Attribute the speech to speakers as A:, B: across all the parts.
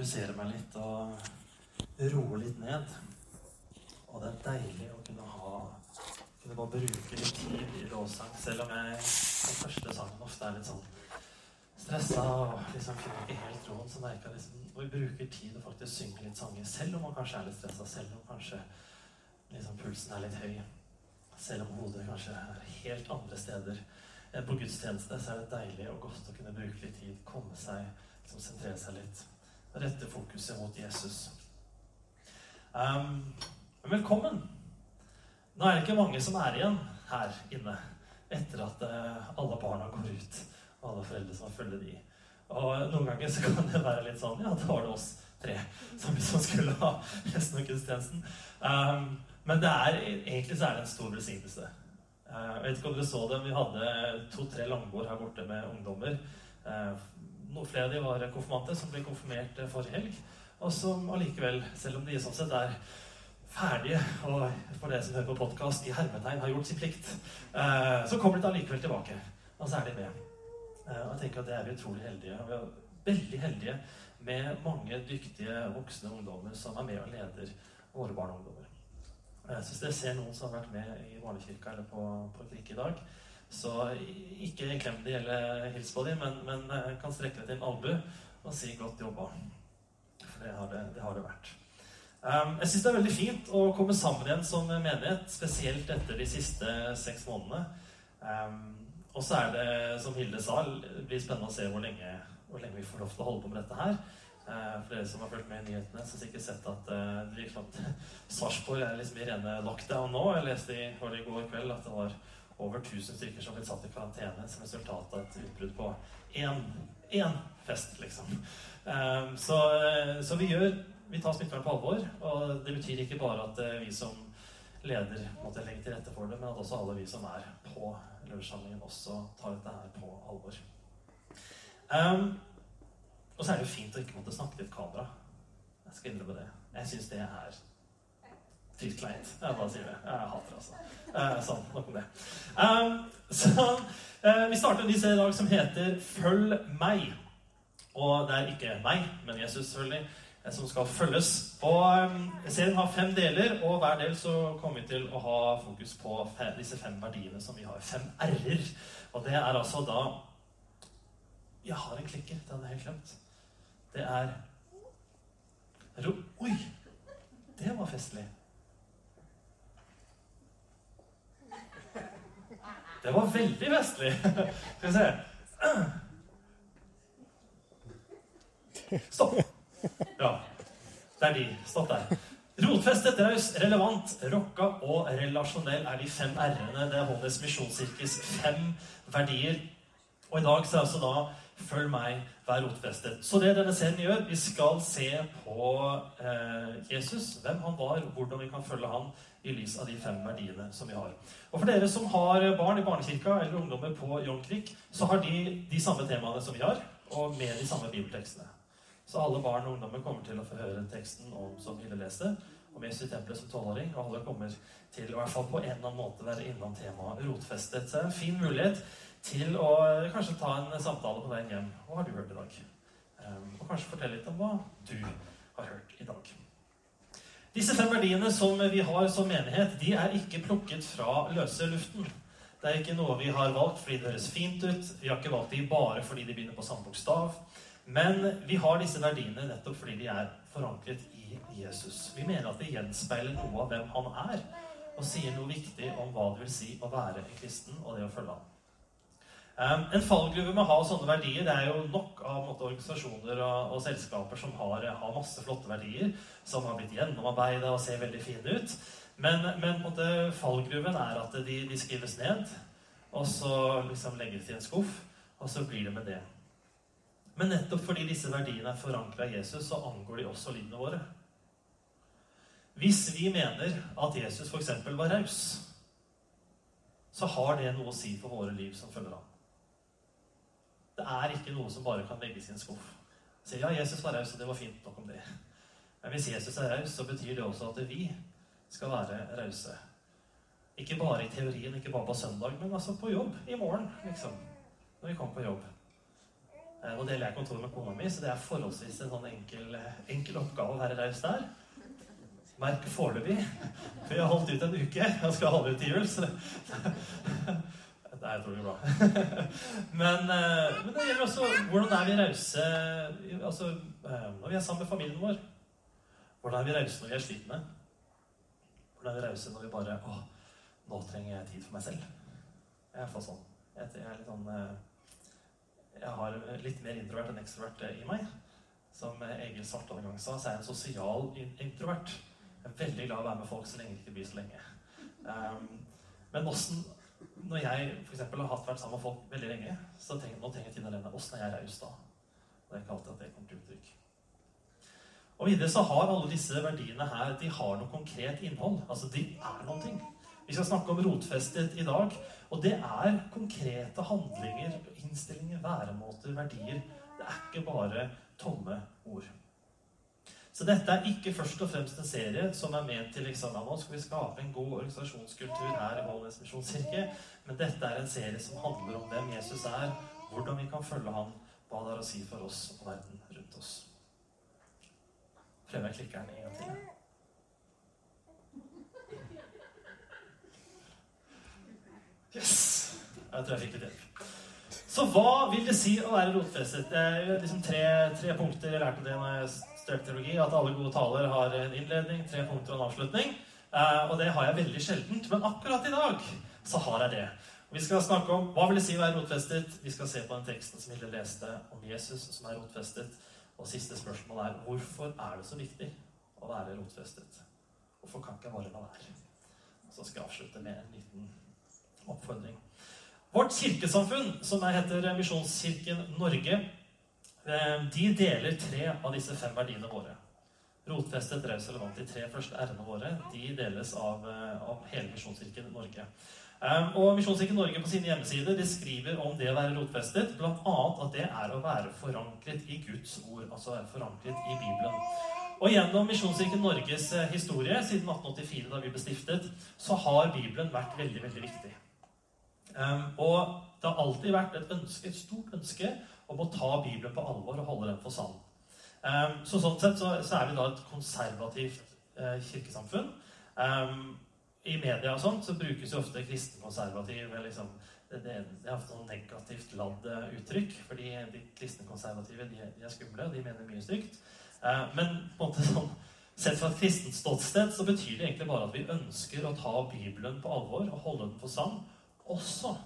A: fokusere meg litt og roe litt ned. Og det er deilig å kunne ha kunne bare bruke litt tid i lovsang, selv om jeg den første sangen ofte er litt sånn stressa og liksom finner ikke helt roen, så merker jeg liksom Når vi bruker tid og faktisk synger litt sanger, selv om man kanskje er litt stressa, selv om kanskje liksom pulsen er litt høy, selv om hodet kanskje er helt andre steder enn på gudstjeneste, så er det deilig og godt å kunne bruke litt tid, komme seg, liksom sentrere seg litt, rette fokuset mot Jesus. Um, velkommen! Nå er det ikke mange som er igjen her inne etter at uh, alle barna går ut, og alle foreldre som har følge de. Og noen ganger så kan det være litt sånn Ja, da var det oss tre som liksom skulle ha resten av gudstjenesten. Um, men det er, egentlig så er det en stor velsignelse. Uh, jeg vet ikke om dere så det, men vi hadde to-tre langbord her borte med ungdommer. Uh, noen flere av de var konfirmante, som ble konfirmert forrige helg. Og som allikevel, selv om de sånn sett er ferdige, og for dere som hører på podkast, i hermetegn har gjort sin plikt, uh, så kommer de da likevel tilbake. Og så er de med. og jeg tenker at det er vi utrolig heldige. Vi er veldig heldige med mange dyktige voksne ungdommer som er med og leder våre barn og ungdommer. Så hvis dere ser noen som har vært med i barnekirka eller på, på i dag, så ikke klem de eller hils på de, men, men kan strekke deg til en albue og si 'godt jobba'. For det har det, det, har det vært. Um, jeg syns det er veldig fint å komme sammen igjen som menighet, spesielt etter de siste seks månedene. Um, og så er det, som Hilde sa, det blir spennende å se hvor lenge, hvor lenge vi får lov til å holde på med dette her. Uh, for dere som har fulgt med i nyhetene, så har sikkert sett at uh, det virker som at Sarpsborg er liksom i rene lockdown nå. Jeg leste i, i går kveld at det var over 1000 stykker som ble satt i karantene som resultat av et utbrudd på én, fest, liksom. Um, så, så, vi gjør vi tar smittevern på alvor. Og det betyr ikke bare at vi som leder måtte legge til rette for det, men at også alle vi som er på lunsjsamlingen, også tar dette her på alvor. Um, og så er det jo fint å ikke måtte snakke til et kamera. Jeg skal innrømme det. Jeg syns det er drittkleint. Jeg bare sier det. Jeg hater det, altså. Eh, sånn, nok om det. Um, så eh, vi starter en ny serie i dag som heter Følg meg. Og det er ikke meg, men Jesus, selvfølgelig, som skal følges. Og um, Serien har fem deler, og hver del så kommer vi til å ha fokus på fem, disse fem verdiene som vi har. Fem r-er. Og det er altså da Jeg har en klikker. Det hadde jeg helt glemt. Det er ro... Oi! Det var festlig. Det var veldig vestlig. Skal vi se Stopp. Ja. Det er de. Stopp der. Rotfestet, raus, relevant, rocka og relasjonell er de fem r-ene. Det er Hånes misjonskirkes fem verdier. Og i dag så er altså da Følg meg, vær rotfestet. Så det denne serien gjør, vi skal se på eh, Jesus, hvem han var, hvordan vi kan følge han i lys av de fem verdiene som vi har. Og For dere som har barn i barnekirka eller ungdommer på John Crick, så har de de samme temaene som vi har, og med de samme bibeltekstene. Så alle barn og ungdommer kommer til å få høre teksten om, som Hille leste, om Jesus i tempelet som tolvåring. Og alle kommer til å i hvert fall på en eller annen måte være innom temaet rotfestet. Så det er en fin mulighet til å kanskje ta en samtale på veien hjem. Hva har du hørt i dag? Um, og kanskje fortelle litt om hva du har hørt i dag. Disse fem verdiene som vi har som menighet, de er ikke plukket fra løse luften. Det er ikke noe vi har valgt fordi det høres fint ut. Vi har ikke valgt de bare fordi de begynner på samme bokstav. Men vi har disse verdiene nettopp fordi de er forankret i Jesus. Vi mener at det gjenspeiler noe av hvem han er, og sier noe viktig om hva det vil si å være en kristen og det å følge ham. Um, en fallgruve med å ha sånne verdier Det er jo nok av måte, organisasjoner og, og, selskaper som har, har, masse flotte verdier, som har blitt gjennomarbeida og ser veldig fine ut. Men, men måte, fallgruven er at de, de, skrives ned, og så liksom legges i en skuff, og så blir det med det. Men nettopp fordi disse verdiene er forankra i Jesus, så angår de også livene våre. Hvis vi mener at Jesus f.eks. var raus, så har det noe å si for våre liv som følger ham. Det er ikke noe som bare kan legges i en skuff. Si ja, Jesus var raus, og det var fint nok om det. Men hvis Jesus er raus, så betyr det også at vi skal være rause. Ikke bare i teorien, ikke bare på søndag, men altså på jobb i morgen, liksom. Når vi kommer på jobb. Eh, Nå deler jeg kontor med kona mi, så det er forholdsvis en sånn enkel, enkel oppgave å være raus der. Merk foreløpig. For jeg har holdt ut en uke og skal holde ut til jul. Så det er utrolig bra. Men, eh, men det gjelder også hvordan er vi rause altså, eh, når vi er sammen med familien vår. Hvordan er vi rause når vi er slitne? Hvordan er vi rause når vi bare Å, nå trenger jeg tid for meg selv. Jeg er sånn. Jeg er litt sånn eh, Jeg har litt mer introvert enn ekstrovert i meg. Som Egil Svartdal en gang sa, så er jeg en sosial introvert. Jeg er veldig glad i å være med folk så lenge det ikke blir så lenge. Um, men åssen Når jeg for eksempel, har hatt vært sammen med folk veldig lenge, så tenker, nå trenger Tina Lene Åssen er jeg raus da? Det er ikke alltid at det kommer til uttrykk. Og videre så har alle disse verdiene her de har noe konkret innhold. Altså, de er noen ting. Vi skal snakke om rotfestet i dag. Og det er konkrete handlinger, innstillinger, væremåter, verdier. Det er ikke bare tomme ord. Så dette er ikke først og fremst en serie som er ment til liksom, ja, nå skal vi skape en god organisasjonskultur her i Valdres misjonskirke, men dette er en serie som handler om hvem Jesus er, hvordan vi kan følge ham, hva det har å si for oss og verden rundt oss. Prøver jeg klikkeren en gang til. Yes! Jeg tror jeg fikk det til. Så hva vil det si å være rotfestet? Det er liksom tre, tre punkter jeg lærte det når jeg teologi. At alle gode taler har en innledning, tre punkter og en avslutning. Eh, og det har jeg veldig sjeldent. Men akkurat i dag så har jeg det. Vi skal snakke om hva vil det si å være rotfestet. Vi skal se på den teksten som Hilde leste om Jesus som er rotfestet. Og siste spørsmål er hvorfor er det så viktig å være rotfestet? Hvorfor kan ikke jeg bare la være? Så skal jeg avslutte med en liten oppfordring. Vårt kirkesamfunn, som heter Misjonskirken Norge, de deler tre av disse fem verdiene våre. Rotfestet, raus og relevant. De tre første r-ene våre de deles av, eh, av hele Misjonskirken Norge. Um, og Misjonskirken Norge på sine hjemmesider de skriver om det å være rotfestet, bl.a. at det er å være forankret i Guds ord, altså være forankret i Bibelen. Og gjennom Misjonskirken Norges eh, historie siden 1884, da vi ble stiftet, så har Bibelen vært veldig, veldig viktig. Um, og det har alltid vært et ønske, et stort ønske om å ta Bibelen på alvor og holde den for sann. Um, så sånn sett så, så er vi da et konservativt eh, kirkesamfunn. Um, I media og sånt så brukes jo ofte kristenkonservativ liksom, det, det, er ofte noe negativt ladd eh, uttrykk. fordi de kristne konservative de, de er skumle, de mener mye stygt. Eh, men på en måte sånn, sett fra et kristent ståsted så betyr det egentlig bare at vi ønsker å ta Bibelen på alvor og holde den for sann også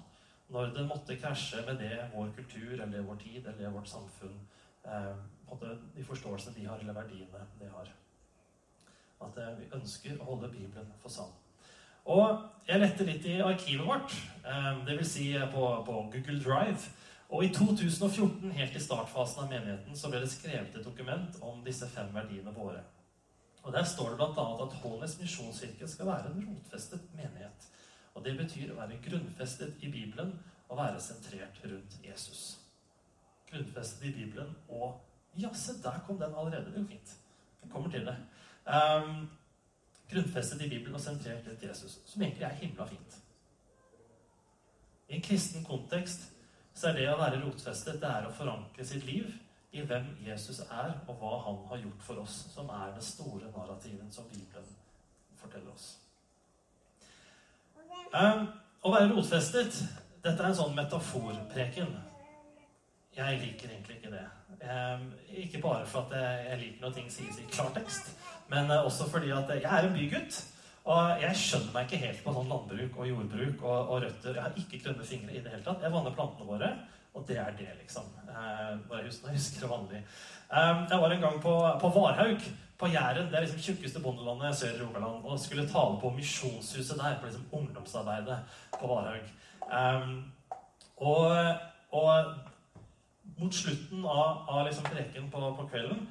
A: når det måtte krasje med det vår kultur eller vår tid eller vårt samfunn eh, De forståelsene de har, eller verdiene de har. At eh, vi ønsker å holde Bibelen for sann. Og jeg lette litt i arkivet vårt, eh, dvs. Si på, på Google Drive. Og i 2014, helt i startfasen av menigheten, så ble det skrevet et dokument om disse fem verdiene våre. Og Der står det bl.a. at Hånes misjonskirke skal være en rotfestet menighet. Og Det betyr å være grunnfestet i Bibelen og være sentrert rundt Jesus. Grunnfestet i Bibelen og Ja, se, der kom den allerede. Det jo fint. Den kommer til det. Um, grunnfestet i Bibelen og sentrert rundt Jesus, som egentlig er himla fint. I en kristen kontekst så er det å være rotfestet det er å forankre sitt liv i hvem Jesus er, og hva han har gjort for oss, som er det store narrativen som Bibelen forteller oss. Um, å være rotfestet Dette er en sånn metaforpreken. Jeg liker egentlig ikke det. Um, ikke bare for at jeg liker når ting sies i klartekst, men uh, også fordi at jeg er en bygutt. Og jeg skjønner meg ikke helt på sånn landbruk og jordbruk og, og røtter. Jeg har ikke grønne fingre i det hele tatt. Jeg vanner plantene våre, og det er det, liksom. Eh, bare husk, jeg husker det vanlig. Eh, jeg var en gang på, på Varhaug på Jæren. Det er liksom tjukkeste bondelandet sør i Rogaland. Og skulle tale på Misjonshuset der, på liksom ungdomsarbeidet på Varhaug. Um, og, og, mot slutten av, av liksom preken på, på, kvelden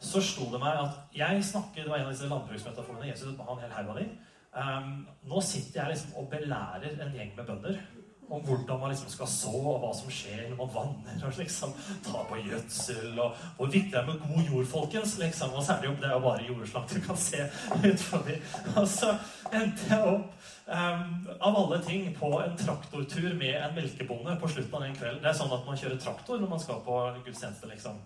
A: så slo det meg at jeg snakker Det var en av disse landbruksmetaforene. Jesus ba en hel av dem. Um, nå sitter jeg liksom og belærer en gjeng med bønder om hvordan man liksom skal så, og hva som skjer når man vanner og liksom tar på gjødsel. Og hvor viktig det er med god jord, folkens. liksom, Og særlig opp det er jo bare jordeslag du kan se ut forbi. Og så endte jeg opp um, av alle ting på en traktortur med en melkebonde på slutten av den kvelden. Det er sånn at man kjører traktor når man skal på gudstjeneste, liksom.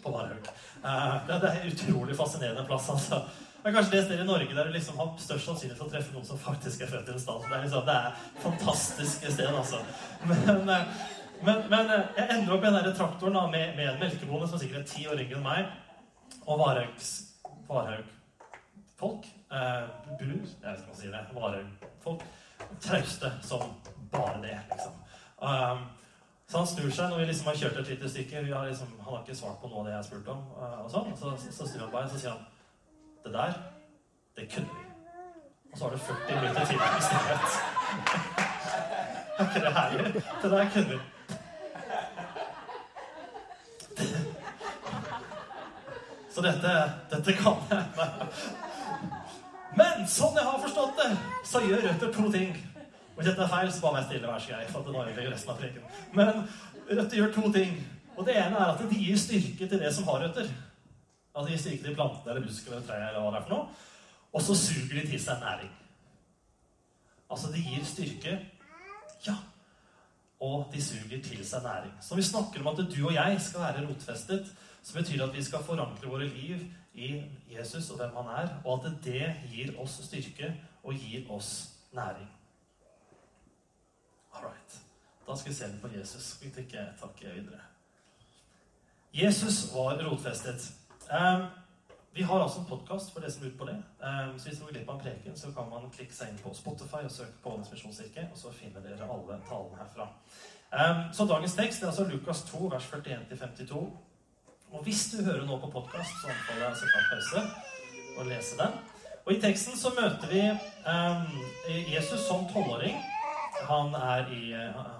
A: På. Uh, det, det er en utrolig fascinerende plass, altså. Det er kanskje det stedet i Norge der du liksom har størst sannsynlighet for å treffe noen som faktisk er født i en stad. Det er liksom, det er et fantastisk sted, altså. Men, eh, men, men eh, jeg ender opp i den traktoren da, med, med, en melkebonde som sikkert er ti år yngre enn meg, og Varhaug-folk. Eh, brur Jeg vet ikke hva man sier det. Varhaug-folk. Trauste som bare det, liksom. Um, så han snur seg når vi liksom har kjørt et lite stykke. Liksom, han har ikke svart på noe av det jeg har spurt om. Uh, og sånn, så, så, så snur han på meg og sier han det der, det kunne vi. Og så har du 40 minutter til med stillhet. Er ikke det herlig? Det der kunne vi. Så dette, dette kan jeg. Men sånn jeg har forstått det, så gjør Røtter to ting. Hvis dette er feil, så bare vær stille, vær så grei. For det ødelegger resten av preken. Men Røtter gjør to ting. Og det ene er at de gir styrke til det som har røtter. Altså de styrker de plantene eller buskene eller trær eller hva det er for noe. Og så suger de til seg næring. Altså, de gir styrke. Ja. Og de suger til seg næring. Så når vi snakker om at du og jeg skal være rotfestet, så betyr det at vi skal forankre våre liv i Jesus og hvem han er, og at det gir oss styrke og gir oss næring. All right. Da skal vi se på Jesus. Skal vi ikke takke videre. Jesus var rotfestet. Um, vi har altså en podkast for dere som lurer på det. Um, så hvis dere går glipp av en preken, så kan man klikke seg inn på Spotify og søke på Åndens misjonskirke, og så finner dere alle talene herfra. Um, så dagens tekst er altså Lukas 2, vers 41-52. Og hvis du hører noe på podkast, så anbefaler jeg å sette av pause og lese den. Og i teksten så møter vi Jesus som tolvåring. Han er i,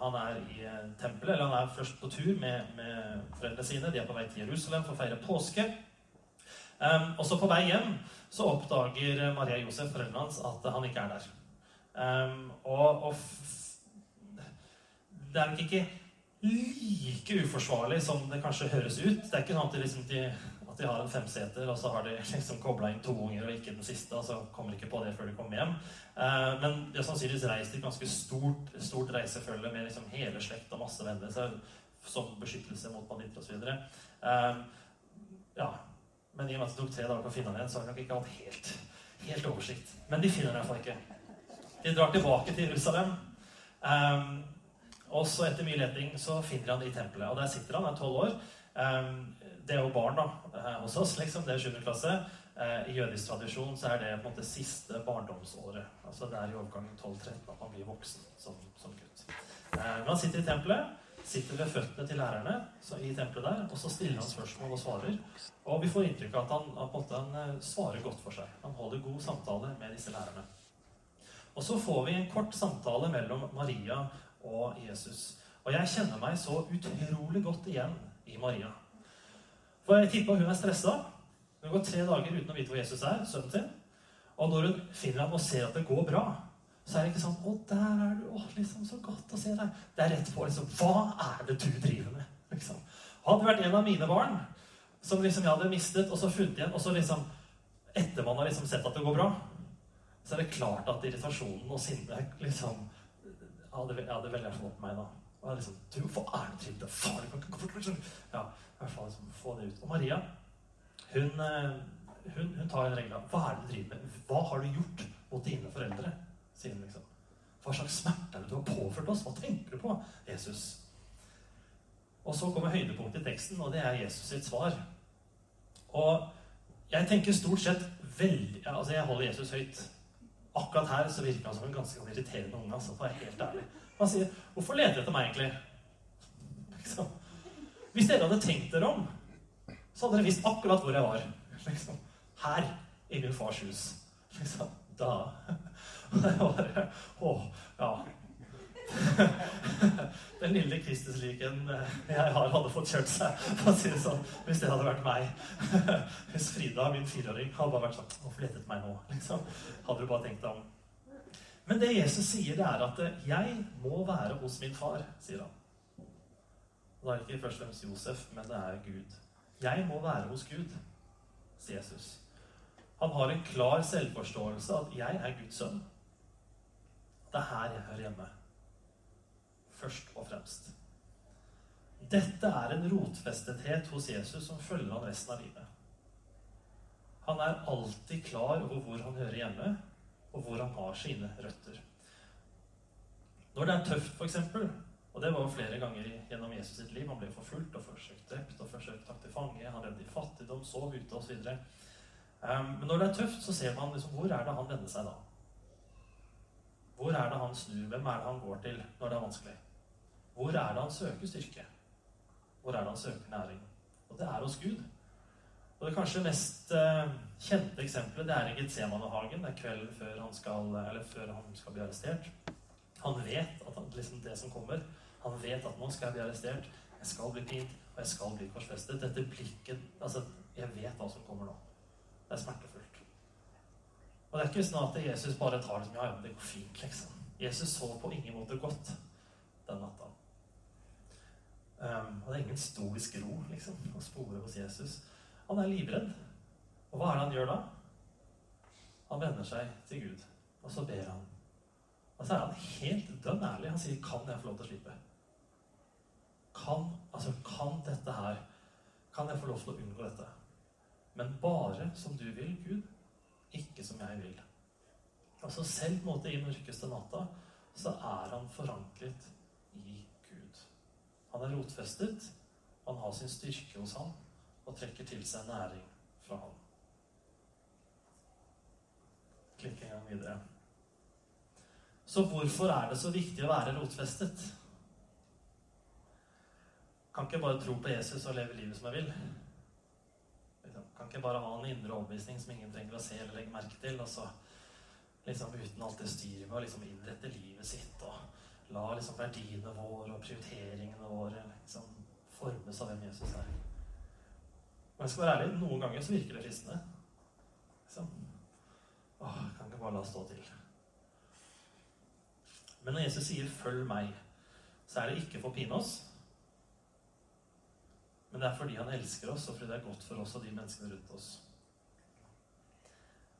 A: han er i tempelet, eller han er først på tur med, med foreldrene sine. De er på vei til Jerusalem for å feire påske. Um, og så på vei hjem så oppdager Maria Josef, foreldrene hans, at han ikke er der. Um, og, og det er nok ikke like uforsvarlig som det kanskje høres ut. Det er ikke sånn at de, liksom, de, at de har en femseter, og så har de liksom kobla inn to unger og ikke den siste, og så kommer de ikke på det før de kommer hjem. Uh, men de har sannsynligvis reist i et ganske stort, stort reisefølge med liksom hele slekt og masse venner som beskyttelse mot banditter osv. Uh, ja, men i og med at det tok tre dager på å finne den igjen, så har de nok ikke hatt helt, helt oversikt. Men de finner den iallfall ikke. De drar tilbake til Jerusalem. Um, og så etter mye leting så finner han i tempelet. Og der sitter han, er tolv år. Um, det er jo barn da, eh, hos oss, liksom. Det er 7. klasse. Uh, I jødisk tradisjon så er det på en måte siste barndomsåret. Altså Det er i overgangen 12-13 at man blir voksen som, som gutt. Uh, men han sitter i tempelet sitter ved føttene til lærerne i tempelet der, og så stiller han spørsmål og svarer. Og vi får inntrykk av at han, at han eh, svarer godt for seg. Han holder god samtale med disse lærerne. Og så får vi en kort samtale mellom Maria og Jesus. Og jeg kjenner meg så utrolig godt igjen i Maria. For jeg tipper hun er stressa. Hun går tre dager uten å vite hvor Jesus er, sønnen sin. Og når hun finner ham og ser at det går bra, så er det ikke sånn 'Å, der er du. Å, liksom, så godt å se deg.' Det er rett på liksom Hva er det du driver med? Liksom. Hadde vært en av mine barn som liksom jeg hadde mistet, og så funnet igjen, og så liksom Etter man har liksom sett at det går bra, så er det klart at irritasjonen og sinnet liksom hadde, Jeg hadde veldig fått meg da. Og jeg liksom, du, Hva er det du driver med? Faen, du kan ikke liksom. Ja, i hvert fall liksom, få det ut. Og Maria, hun, eh, hun, hun tar en regel av Hva er det du driver med? Hva har du gjort mot dine foreldre? Sier han liksom. Hva slags smerte er det du har påført oss? Hva tenker du på, Jesus? Og så kommer høydepunktet i teksten, og det er Jesus sitt svar. Og jeg tenker stort sett veldig Altså, jeg holder Jesus høyt. Akkurat her så virker han som en ganske irriterende unge. Altså, for å være helt ærlig. Han sier 'Hvorfor leter dere etter meg, egentlig?' Liksom. Hvis dere hadde tenkt dere om, så hadde dere visst akkurat hvor jeg var. Liksom. Her i min fars hus. Liksom. Da bare Å, ja. Den lille Kristusliken eh, jeg har, hadde fått kjørt seg, for å si det sånn, hvis det hadde vært meg. Hvis Frida, min fireåring, hadde bare vært sånn Hvorfor lette etter meg nå? Liksom. Hadde du bare tenkt deg om. Men det Jesus sier, det er at 'jeg må være hos min far', sier han. Og da er det ikke først og fremst Josef, men det er Gud. Jeg må være hos Gud, sier Jesus. Han har en klar selvforståelse at 'jeg er Guds sønn'. Det er her jeg hører hjemme. Først og fremst. Dette er en rotfestethet hos Jesus som følger han resten av livet. Han er alltid klar over hvor han hører hjemme, og hvor han har sine røtter. Når det er tøft, f.eks., og det var jo flere ganger gjennom Jesus sitt liv Han ble forfulgt og forsøkt drept og forsøkt tatt til fange. Han levde i fattigdom, sov ute osv. Um, men når det er tøft, så ser man liksom, hvor er det han vender seg da? Hvor er det han snur? Hvem er det han går til når det er vanskelig? Hvor er det han søker styrke? Hvor er det han søker næring? Og det er hos Gud. Og det kanskje mest uh, kjente eksempelet det er i Getsemanehagen. Det er kvelden før han skal, før han skal bli arrestert. Han vet at han, liksom det som kommer. Han vet at nå skal jeg bli arrestert, jeg skal bli pint, og jeg skal bli korsfestet. Dette blikket altså, Jeg vet hva som kommer nå. Det er smertefullt. Og det er ikke sånn at Jesus bare tar det som ja, ja, det går fint, liksom. Jesus så på ingen måte godt den natta. Um, og det er ingen stoisk ro liksom, å spore hos Jesus. Han er livredd. Og hva er det han gjør da? Han vender seg til Gud, og så ber han. Og så er han helt dønn ærlig. Han sier, 'Kan jeg få lov til å slippe?' Kan, altså, kan dette her Kan jeg få lov til å unngå dette? Men bare som du vil, Gud, ikke som jeg vil. Altså Selv måte i mørkeste natta så er han forankret i Gud. Han er rotfestet. Han har sin styrke hos ham og trekker til seg næring fra ham. Klikk en gang videre. Så hvorfor er det så viktig å være rotfestet? Kan ikke bare tro på Jesus og leve livet som jeg vil. Kan ikke bare ha en indre overbevisning som ingen trenger å se eller legge merke til. Og så liksom uten alt det styret med å liksom innrette livet sitt og la liksom verdiene våre og prioriteringene våre liksom formes av hvem Jesus er. Men jeg skal være ærlig, noen ganger så virker det fristende. Liksom. Åh, kan ikke bare la stå til. Men når Jesus sier 'følg meg', så er det ikke for å pine oss. Men det er fordi han elsker oss, og fordi det er godt for oss og de menneskene rundt oss.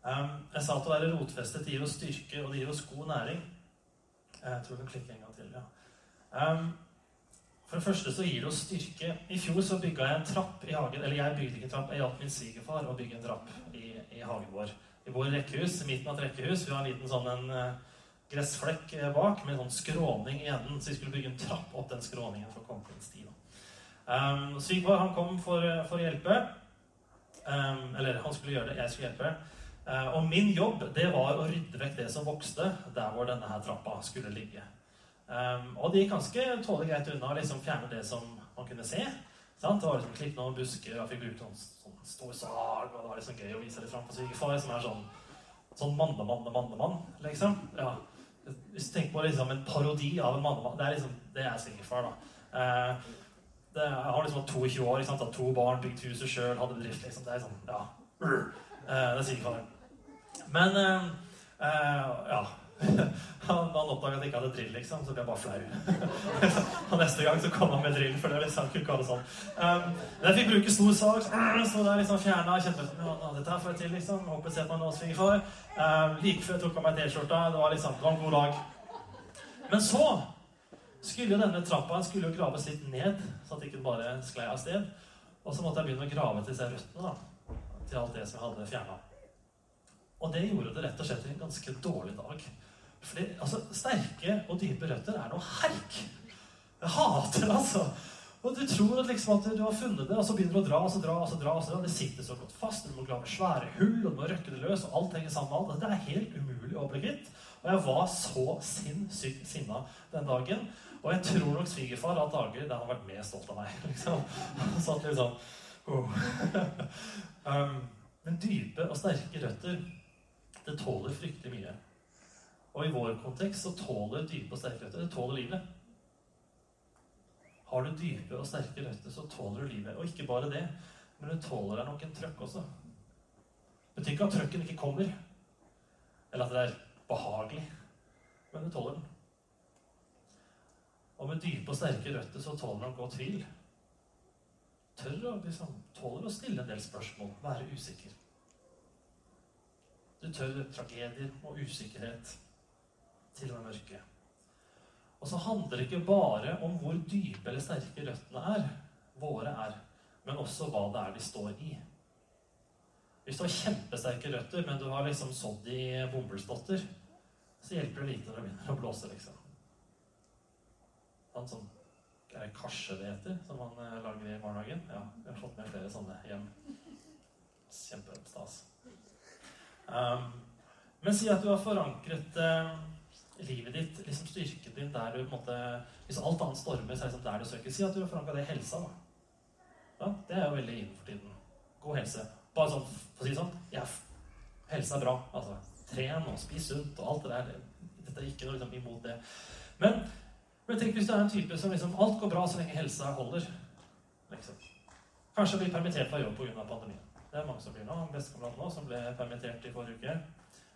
A: Um, jeg sa at å være rotfestet gir oss styrke, og det gir oss god næring. Jeg tror den klikker en gang til, ja. Um, for det første så gir det oss styrke. I fjor så bygga jeg en trapp i hagen. Eller jeg bygde ikke en trapp, jeg hjalp min svigerfar å bygge en trapp i, i, hagen vår. I vår rekkehus, i midten av et rekkehus. Vi har en liten sånn en uh, gressflekk eh, bak med en sånn skråning i enden. Så vi skulle bygge en trapp opp den skråningen for å komme. Um, Sigvard han kom for, eh, for, å hjelpe. Um, eller han skulle gjøre det, jeg skulle hjelpe. Uh, og min jobb det var å rydde vekk det som vokste der hvor denne her trappa skulle ligge. Um, og de gikk ganske tålelig greit unna å liksom fjerne det som man kunne se. Sant? Det var liksom klippet noen busker, og jeg fikk brukt noen sånn stor sag, og det var liksom gøy å vise det fram for svigerfar, som er sånn sånn mannemann mannemann, liksom. Ja. Hvis du tenker på liksom en parodi av en mannemann Det er liksom, det er svigerfar, da. Uh, det, jeg har liksom 22 år, ikke sant? Hatt to barn, bygd huset sjøl, hadde bedrift. liksom, Det er sånn, ja. Uh, det er svigerfar. Men uh, ja han, han oppdaga at jeg ikke hadde drill, liksom, så ble jeg bare flau. og neste gang så kom han med drill, for det liksom, kunne ikke det sånn. Um, jeg fikk bruke stor sag, så det liksom fjerna kjente liksom, ja, dette her får jeg til, liksom. Håper ser man noe for. Um, like før jeg tok av meg T-skjorta. Det var liksom, det var en god dag. Men så skulle jo denne trappa skulle jo graves litt ned, så at ikke bare sklei av sted. Og så måtte jeg begynne å grave til disse røttene, da. Til alt det som jeg hadde fjerna. Og det gjorde det rett og slett til en ganske dårlig dag. Fordi altså, sterke og dype røtter er noe herk. Jeg hater det, altså. Og du tror at, liksom at du har funnet det, og så begynner du å dra og så dra. og så dra, og så dra. Det sitter så godt fast. Du må grave svære hull, og du må røkke det løs, og alt henger sammen med alt. Altså, det er helt umulig å bli kvitt. Og jeg var så sinnssykt sinna den dagen. Og jeg tror nok svigerfar at dager der han vært mer stolt av meg. liksom. Satt litt sånn oh. um, Men dype og sterke røtter, det tåler fryktelig mye. Og i vår kontekst så tåler dype og sterke røtter det tåler livet. Har du dype og sterke røtter, så tåler du livet. Og ikke bare det, men du tåler deg nok en trøkk også. Det betyr ikke at trøkken ikke kommer, eller at det er behagelig. men du tåler den. Og med dype og sterke røtter så tåler han å gå tvil. Tør å, liksom, tåler å stille en del spørsmål, være usikker. Du tør tragedier og usikkerhet, til og med mørke. Og så handler det ikke bare om hvor dype eller sterke røttene er, våre er, men også hva det er de står i. Hvis du har kjempesterke røtter, men du har liksom sådd i bomullsdotter, så hjelper det lite når det begynner å blåse, liksom. Sånn som er det heter, som man eh, lager i barnehagen? Ja, vi har fått med flere sånne hjem. Kjempestas. Um, men si at du har forankret uh, livet ditt, liksom styrken din der du på en måte Hvis alt annet stormer, så er det liksom der du søker. Si at du har forankra det i helsa. da. Ja, det er jo veldig innenfor tiden. God helse. Bare sånn, for å si det sånn ja, Helse er bra. altså. Tren og spis sunt og alt det der. Dette er ikke noe liksom, imot det. Men, men tenk hvis du er en type som liksom Alt går bra så lenge helsa holder. Liksom. Kanskje blir permittert fra jobb pga. pandemien. Det er mange som blir nå. Bestekamerat nå som ble permittert i forrige uke.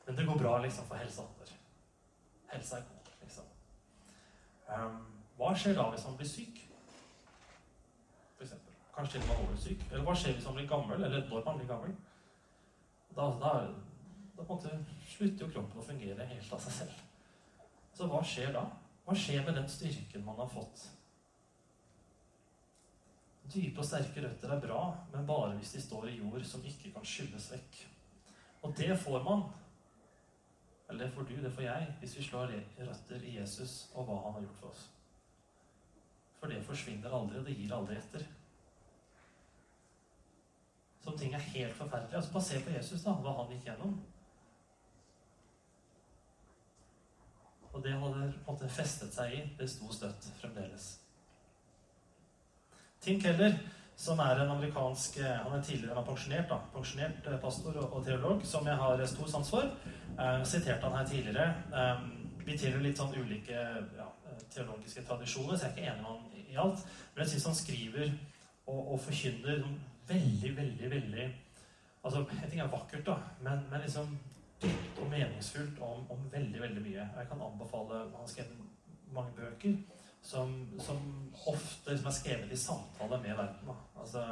A: Men det går bra liksom for helsa holder. Helsa er god, liksom. Um, hva skjer da hvis man blir syk? For eksempel. Kanskje til og med alvorlig syk. Eller hva skjer hvis man blir gammel? Eller når man blir gammel? Da, da, da en slutter jo kroppen å fungere helt av seg selv. Så hva skjer da? Hva skjer med den styrken man har fått? Dype og sterke røtter er bra, men bare hvis de står i jord som ikke kan skylles vekk. Og det får man, eller det får du, det får jeg, hvis vi slår røtter i Jesus og hva han har gjort for oss. For det forsvinner aldri, og det gir aldri etter. Som ting er helt forferdelige. Altså, Bare se på Jesus, da, hva han gikk gjennom. Og det hadde på en måte festet seg i. Det sto støtt fremdeles. Tim Keller, som er en amerikansk Han er tidligere han er pensjonert, da, pensjonert pastor og, og, teolog, som jeg har stor sans for. Eh, siterte han her tidligere. Eh, vi tilhører litt sånn ulike ja, teologiske tradisjoner, så jeg er ikke enig med han i alt. Men jeg syns han skriver og, og forkynner veldig, veldig, veldig Altså, jeg tenker det er vakkert, da, men, men liksom dypt og meningsfullt om, om, veldig, veldig mye. Jeg kan anbefale Han har skrevet mange bøker som, som ofte som er skrevet i samtale med verden. Altså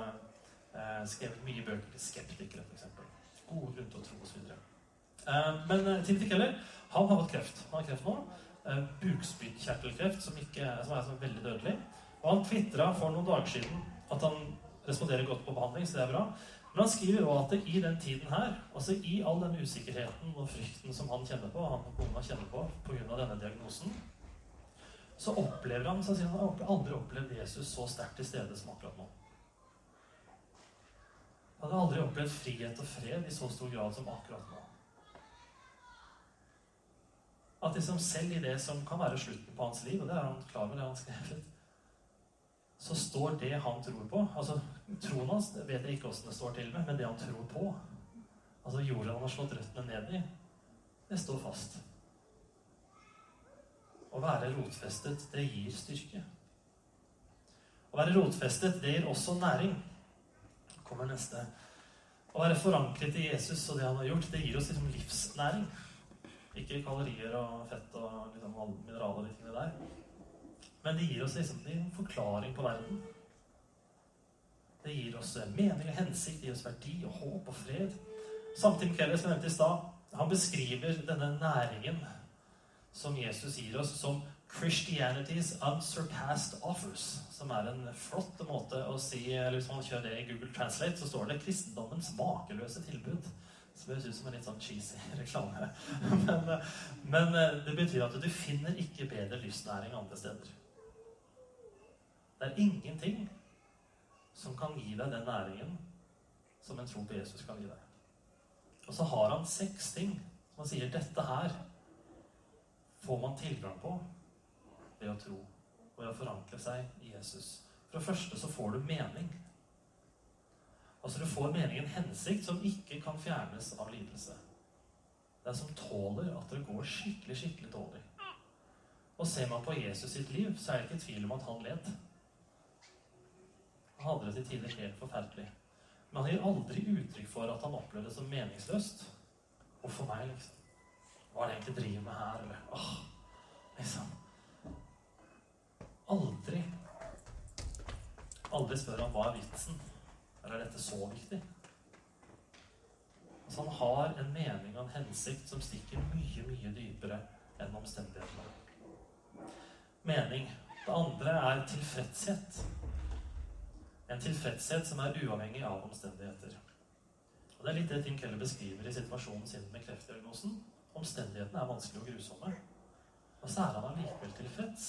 A: eh, skrevet mye bøker til skeptikere, f.eks. Gode grunner til å tro osv. Eh, men eh, Timothy Keller han har fått kreft. Han har kreft nå. Eh, bukspyttkjertelkreft, som, som er så veldig dødelig. Og han tvitra for noen dager siden at han responderer godt på behandling, så det er bra. Men han skriver også at i den tiden her, altså i all den usikkerheten og frykten som han kjenner på, han og kona kjenner på pga. denne diagnosen, så opplever han så sier han, har aldri opplevd Jesus så sterkt til stede som akkurat nå. Han hadde aldri opplevd frihet og fred i så stor grad som akkurat nå. At liksom selv i det som kan være slutten på hans liv, og det er han klar over, det han skrevet, så står det han tror på altså Troen hans vet jeg ikke åssen det står til med, men det han tror på, altså jorda han har slått røttene ned i, det står fast. Å være rotfestet, det gir styrke. Å være rotfestet, det gir også næring. kommer neste. Å være forankret i Jesus og det han har gjort, det gir oss liksom livsnæring. Ikke kalorier og fett og liksom mineraler og de tingene der. Men det gir oss liksom en forklaring på verden. Det gir oss mening og hensikt, det gir oss verdi og håp og fred. Samtidig Keller, som jeg nevnte i stad, han beskriver denne næringen som Jesus gir oss, som 'Christianity's unsurpassed offers'. Som er en flott måte å si eller Hvis man kjører det i Google Translate, så står det 'kristendommens makeløse tilbud'. Som høres ut som en litt sånn cheesy reklame. men, men det betyr at du finner ikke bedre livsnæring andre steder. Det er ingenting som kan gi deg den næringen som en tro på Jesus kan gi deg. Og så har han seks ting som han sier dette her får man tilgang på ved å tro og ved å forankre seg i Jesus. For det første så får du mening. Altså Du får meningen hensikt som ikke kan fjernes av lidelse. Det er som tåler at det går skikkelig, skikkelig dårlig. Og ser man på Jesus sitt liv, så er det ikke tvil om at han led. Hadde det til tider helt forferdelig. Men han gir aldri uttrykk for at han opplevde det som meningsløst. Og for meg, liksom Hva er det jeg egentlig driver med her? Eller åh, Liksom. Aldri Aldri spør han hva er vitsen. Eller er dette så viktig? Altså Han har en mening og en hensikt som stikker mye, mye dypere enn omstendighetene. Mening. Det andre er tilfredshet. En tilfredshet som er uavhengig av omstendigheter. Og Det er litt det Tim Keller beskriver i situasjonen sin med kreftdiagnosen. Omstendighetene er vanskelige og grusomme. Og så er han allikevel tilfreds.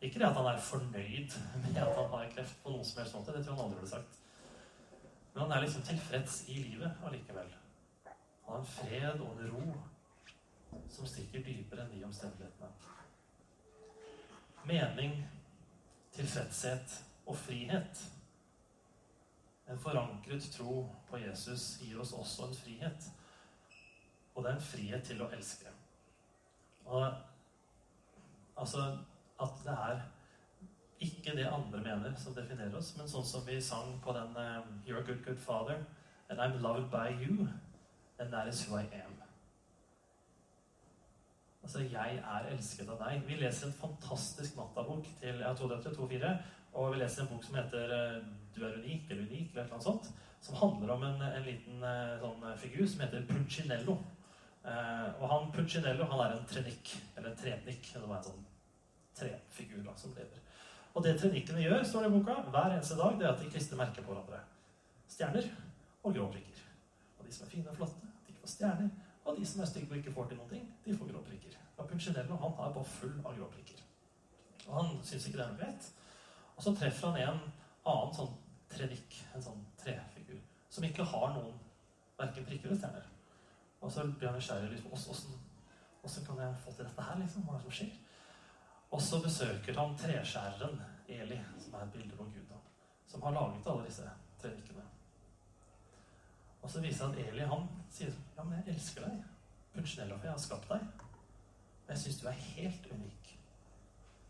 A: Ikke det at han er fornøyd med at han har kreft på noen som helst måte. Det tror han aldri ville sagt. Men han er liksom tilfreds i livet allikevel. Han har en fred og en ro som stikker dypere enn de omstendighetene. Mening, tilfredshet og frihet. En forankret tro på Jesus gir oss også en frihet. Og det er en frihet til å elske. Og altså at det er ikke det andre mener, som definerer oss, men sånn som vi sang på den um, You're a good, good father, and I'm loved by you, and that is who I am. Altså, jeg er elsket av deg. Vi leser en fantastisk nattabok til jeg har to døtre, to fire, og vi leser en bok som heter uh, Du er unik, eller unik, eller noe sånt, som handler om en, en liten uh, sånn figur som heter Puccinello. Eh, og han Puccinello, han er en trenikk, eller en trenikk. Det var en sånn trefigur da, som lever. Og det trenikkene gjør, står det i boka, hver eneste dag, det er at de klistrer merker på hverandre. Stjerner og grå prikker. Og de som er fine og flotte, de får stjerner. Og de som er stygge og ikke får til noen ting, de får grå prikker. Og Puccinello, han er bare full av grå prikker. Og han syns ikke det er noe greit. Og så treffer han en annen sånn trenikk, en sånn trefigur, som ikke har noen verken prikker eller stjerner. Og så blir han nysgjerrig. Liksom, Åssen kan jeg få til dette her? liksom? Hva er det som skjer? Og så besøker han treskjæreren Eli, som er et bilde på Gud, da, som har laget alle disse trevikkene. Og så viser han at Eli han sier ja, men jeg elsker deg. Punchinello, for jeg har skapt deg. Og jeg syns du er helt unik.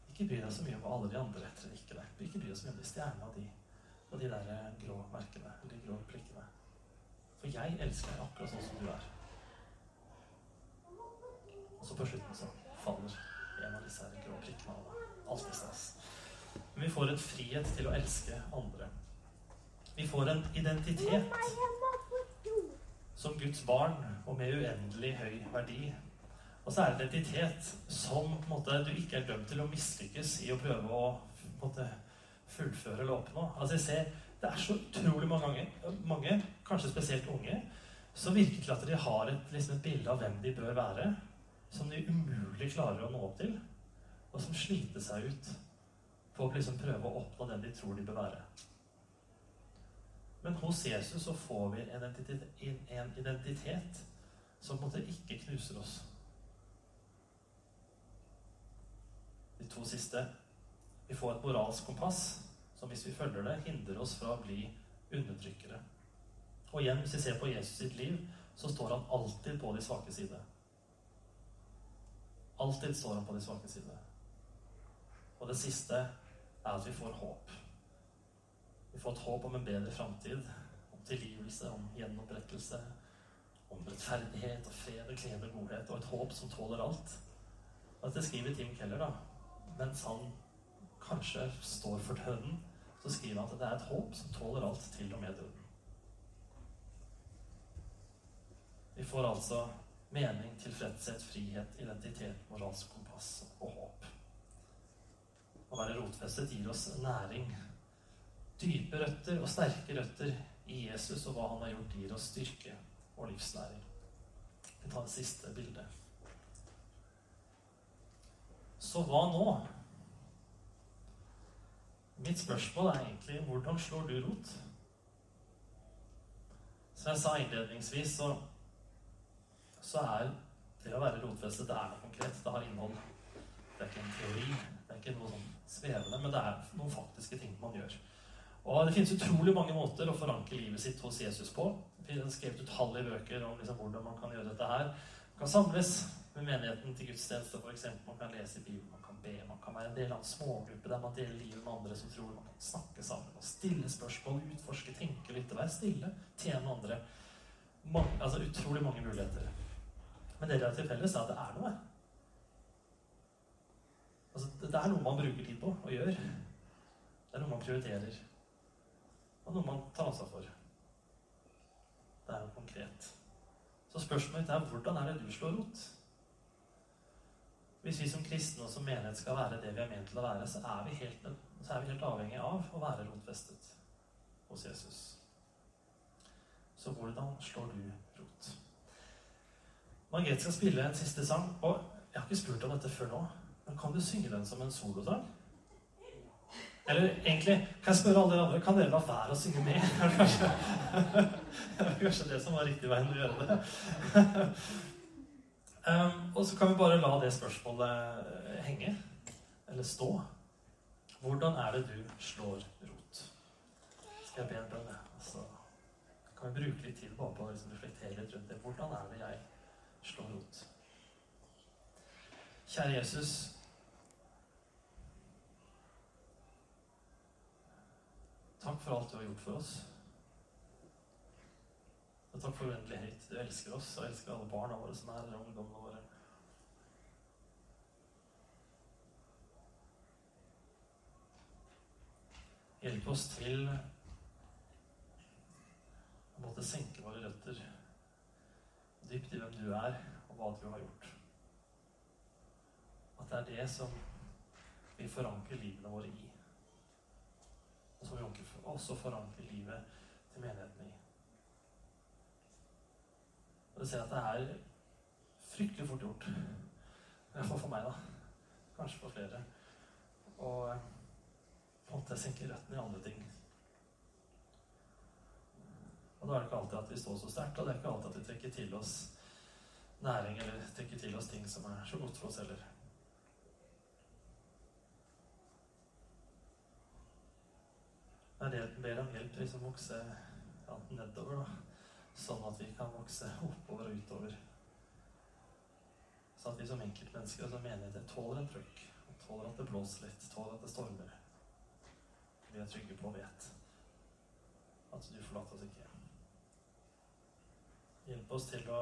A: Ikke bry deg så mye om alle de andre trevikkene. Ikke bry deg så mye om de stjernene og de, og de der eh, grå merkene, eller grå prikkene. For jeg elsker deg akkurat sånn som du er. Og så på slutten så faller en av disse grå prikkene av alltid stas. Men vi får en frihet til å elske andre. Vi får en identitet som Guds barn og med uendelig høy verdi. Og så er det en identitet som måte, du ikke er dømt til å mislykkes i å prøve å måte, fullføre eller oppnå. Altså jeg ser, Det er så utrolig mange, mange, kanskje spesielt unge, som virker til at de har et, liksom et bilde av hvem de bør være som de umulig klarer å nå opp til, og som sliter seg ut på å liksom prøve å oppnå den de tror de bør være. Men hos Jesus så får vi en identitet, en identitet som på en måte ikke knuser oss. De to siste Vi får et moralsk kompass som hvis vi følger det, hindrer oss fra å bli undertrykkere. Og igjen, hvis vi ser på Jesus sitt liv, så står han alltid på de svake side. Alltid står han på de svake side. Og det siste er at vi får håp. Vi får et håp om en bedre framtid, om tilgivelse, om gjenopprettelse, om rettferdighet og fred og glede og godhet, og et håp som tåler alt. Og dette skriver Tim Keller, da. Mens han kanskje står for døden, så skriver han at det er et håp som tåler alt, til og med døden. Vi får altså mening, tilfredshet, frihet, identitet, moralsk kompass og håp. Å være rotfestet gir oss næring. Dype røtter og sterke røtter i Jesus og hva han har gjort, gir oss styrke og livsnæring. Vi tar det siste bildet. Så hva nå? Mitt spørsmål er egentlig hvordan slår du rot? Som jeg sa innledningsvis, så så er det å være rotfestet det er noe konkret. Det har innhold. Det er ikke en teori. Det er ikke noe sånn svevende, men det er noen faktiske ting man gjør. Og Det finnes utrolig mange måter å forankre livet sitt hos Jesus på. Det er skrevet utallige bøker om liksom hvordan man kan gjøre dette her. Man kan samles med menigheten til gudstjeneste, f.eks. Man kan lese Bibelen, man kan be, man kan være en del av en smågruppe der man deler livet med andre som tror man kan snakke sammen og stille spørsmål, utforske, tenke, lytte, være stille, tjene andre. Man, altså utrolig mange muligheter. Men det de har til felles, er at det er noe. Altså, det er noe man bruker tid på og gjør. Det er noe man prioriterer. Og noe man tar ansvar for. Det er noe konkret. Så spørsmålet er hvordan er det du slår rot? Hvis vi som kristne og som menighet skal være det vi er ment til å være, så er vi helt, så vi helt avhengig av å være rotfestet hos Jesus. Så hvordan slår du rot? Margrethe skal spille en siste sang, og jeg har ikke spurt om dette før nå. Men kan du synge den som en solosang? Eller egentlig, kan jeg spørre alle dere andre, kan dere la være å synge med? Det var det er kanskje det som var riktig veien å gjøre det. Um, og så kan vi bare la det spørsmålet henge, eller stå. Hvordan er det du slår rot? Skal jeg be en bønn? altså, kan vi bruke litt tid bare på å liksom reflektere litt rundt det. Hvordan er det jeg slår rot? Kjære Jesus. Takk for alt du har gjort for oss. Og takk for uendelig. Du elsker oss og elsker alle barna våre som er her, og ungdommene våre. Hjelp oss til å måtte senke våre røtter dypt i hvem du er, og hva du har gjort. At det er det som vi forankrer livene våre i. Og som vi også forankrer livet til menigheten i. Og du ser at det er fryktelig fort gjort. Iallfall for meg, da. Kanskje for flere. Og på en måte senke røttene i andre ting. Og da er det ikke alltid at vi står så sterkt, og det er ikke alltid at vi trekker til oss næring eller trekker til oss ting som er så godt for oss heller. Det er det jeg ber om hjelp til liksom vokse nedover, da. Sånn at vi kan vokse oppover og utover. Sånn at vi som enkeltmennesker og som menigheter tåler en trøkk. Og tåler at det blåser litt, tåler at det stormer. Vi er trygge på og vet at du forlater oss ikke. Hjelp oss til å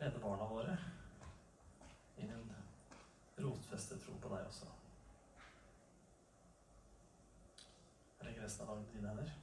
A: lede barna våre inn i en rotfestet tro på deg også. Jeg resten av dagen i dine hender.